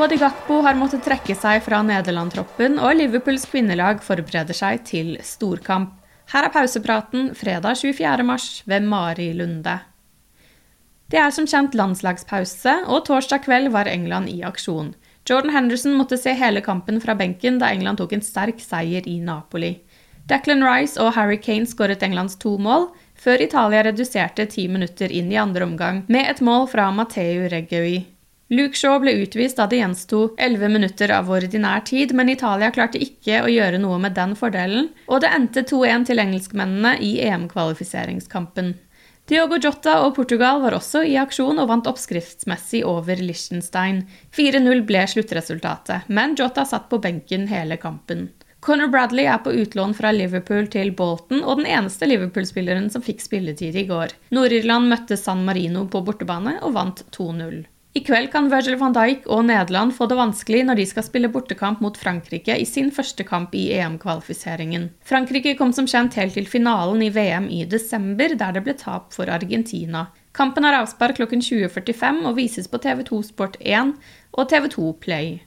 Cody Gakpo har måttet trekke seg fra Nederland-troppen, og Liverpools kvinnelag forbereder seg til storkamp. Her er pausepraten fredag 24. mars ved Mari Lunde. Det er som kjent landslagspause, og torsdag kveld var England i aksjon. Jordan Henderson måtte se hele kampen fra benken da England tok en sterk seier i Napoli. Declan Rice og Harry Kane skåret Englands to mål, før Italia reduserte ti minutter inn i andre omgang med et mål fra Matteo Reggui. Luke Shaw ble utvist da det gjensto 11 minutter av ordinær tid, men Italia klarte ikke å gjøre noe med den fordelen, og det endte 2-1 til engelskmennene i EM-kvalifiseringskampen. Diogo Jota og Portugal var også i aksjon og vant oppskriftsmessig over Liechtenstein. 4-0 ble sluttresultatet, men Jota satt på benken hele kampen. Conor Bradley er på utlån fra Liverpool til Bolton og den eneste Liverpool-spilleren som fikk spilletid i går. Nord-Irland møtte San Marino på bortebane og vant 2-0. I kveld kan Virgil van Dijk og Nederland få det vanskelig når de skal spille bortekamp mot Frankrike i sin første kamp i EM-kvalifiseringen. Frankrike kom som kjent helt til finalen i VM i desember, der det ble tap for Argentina. Kampen har avspark klokken 20.45 og vises på TV2 Sport 1 og TV2 Play.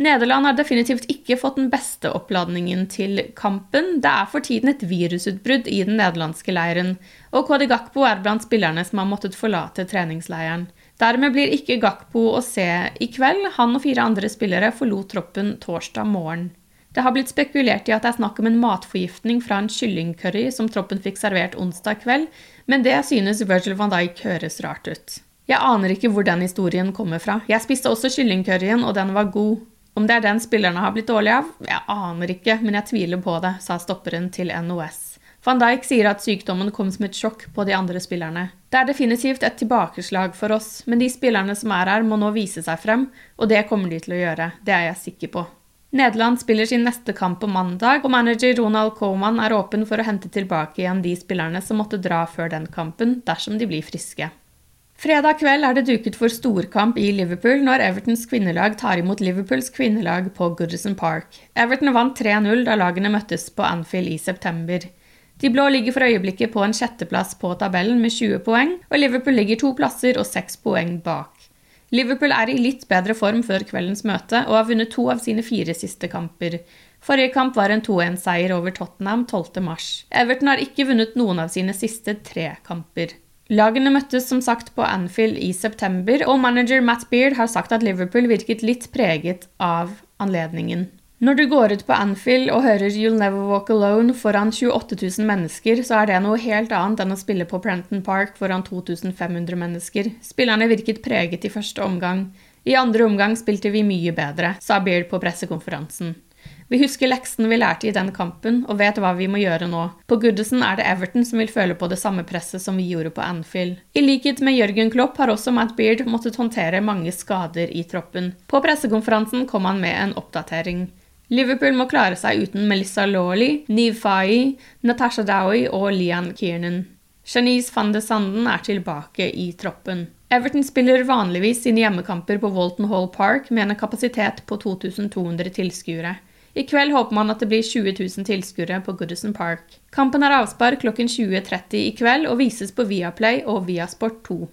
Nederland har definitivt ikke fått den beste oppladningen til kampen. Det er for tiden et virusutbrudd i den nederlandske leiren, og Kodi Gakpo er blant spillerne som har måttet forlate treningsleiren. Dermed blir ikke Gakpo å se i kveld. Han og fire andre spillere forlot troppen torsdag morgen. Det har blitt spekulert i at det er snakk om en matforgiftning fra en kyllingcurry som troppen fikk servert onsdag kveld, men det synes Virgil van Dijk høres rart ut. Jeg aner ikke hvor den historien kommer fra. Jeg spiste også kyllingcurryen, og den var god. Om det er den spillerne har blitt dårlige av? Jeg aner ikke, men jeg tviler på det, sa stopperen til NOS. Van Dijk sier at sykdommen kom som et sjokk på de andre spillerne. Det er definitivt et tilbakeslag for oss, men de spillerne som er her, må nå vise seg frem, og det kommer de til å gjøre, det er jeg sikker på. Nederland spiller sin neste kamp på mandag, og manager Ronald Coman er åpen for å hente tilbake igjen de spillerne som måtte dra før den kampen, dersom de blir friske. Fredag kveld er det duket for storkamp i Liverpool når Evertons kvinnelag tar imot Liverpools kvinnelag på Goodison Park. Everton vant 3-0 da lagene møttes på Anfield i september. De blå ligger for øyeblikket på en sjetteplass på tabellen med 20 poeng, og Liverpool ligger to plasser og seks poeng bak. Liverpool er i litt bedre form før kveldens møte og har vunnet to av sine fire siste kamper. Forrige kamp var en 2-1-seier over Tottenham 12.3. Everton har ikke vunnet noen av sine siste tre kamper. Lagene møttes som sagt på Anfield i september, og manager Matt Beard har sagt at Liverpool virket litt preget av anledningen. Når du går ut på Anfield og hører You'll Never Walk Alone foran 28 000 mennesker, så er det noe helt annet enn å spille på Prenton Park foran 2500 mennesker. Spillerne virket preget i første omgang. I andre omgang spilte vi mye bedre, sa Beard på pressekonferansen. Vi husker leksen vi lærte i den kampen, og vet hva vi må gjøre nå. På Goodison er det Everton som vil føle på det samme presset som vi gjorde på Anfield. I likhet med Jørgen Klopp har også Matt Beard måttet håndtere mange skader i troppen. På pressekonferansen kom han med en oppdatering. Liverpool må klare seg uten Melissa Lawley, Neve Faye, Natasha Dowie og Lian Kiernan. Janice van de Sanden er tilbake i troppen. Everton spiller vanligvis sine hjemmekamper på Walton Hall Park med en kapasitet på 2200 tilskuere. I kveld håper man at det blir 20 000 tilskuere på Goodison Park. Kampen er avspark klokken 20.30 i kveld og vises på Viaplay og Viasport 2.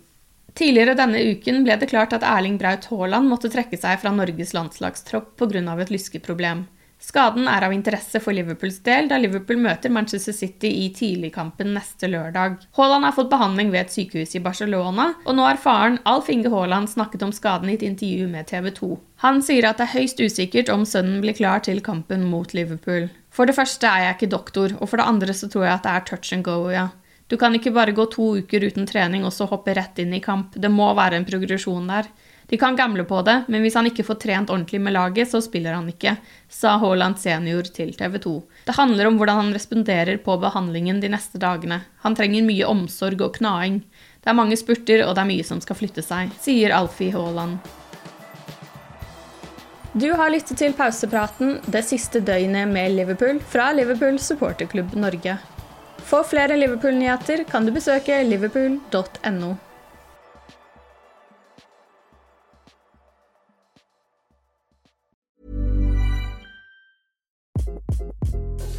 Tidligere denne uken ble det klart at Erling Braut Haaland måtte trekke seg fra Norges landslagstropp pga. et lyskeproblem. Skaden er av interesse for Liverpools del, da Liverpool møter Manchester City i tidligkampen neste lørdag. Haaland har fått behandling ved et sykehus i Barcelona, og nå har faren Alf Inge Haaland snakket om skaden i et intervju med TV 2. Han sier at det er høyst usikkert om sønnen blir klar til kampen mot Liverpool. For det første er jeg ikke doktor, og for det andre så tror jeg at det er touch and go, ja. Du kan ikke bare gå to uker uten trening og så hoppe rett inn i kamp. Det må være en progresjon der. De kan gamble på det, men hvis han ikke får trent ordentlig med laget, så spiller han ikke, sa Haaland senior til TV 2. Det handler om hvordan han responderer på behandlingen de neste dagene. Han trenger mye omsorg og knaing. Det er mange spurter, og det er mye som skal flytte seg, sier Alfie Haaland. Du har lyttet til pausepraten det siste døgnet med Liverpool fra Liverpool supporterklubb Norge. For flere Liverpool-nyheter kan du besøke liverpool.no.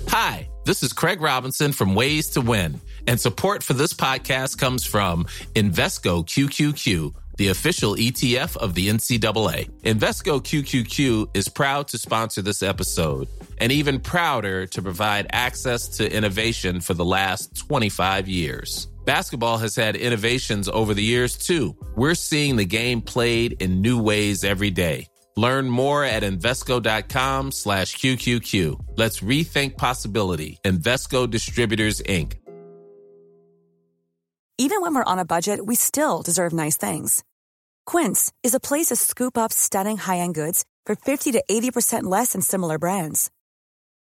Hi, this is Craig Robinson from Ways to Win, and support for this podcast comes from Invesco QQQ, the official ETF of the NCAA. Invesco QQQ is proud to sponsor this episode, and even prouder to provide access to innovation for the last 25 years. Basketball has had innovations over the years, too. We're seeing the game played in new ways every day. Learn more at Invesco.com slash QQQ. Let's rethink possibility. Investco Distributors, Inc. Even when we're on a budget, we still deserve nice things. Quince is a place to scoop up stunning high-end goods for 50 to 80% less than similar brands.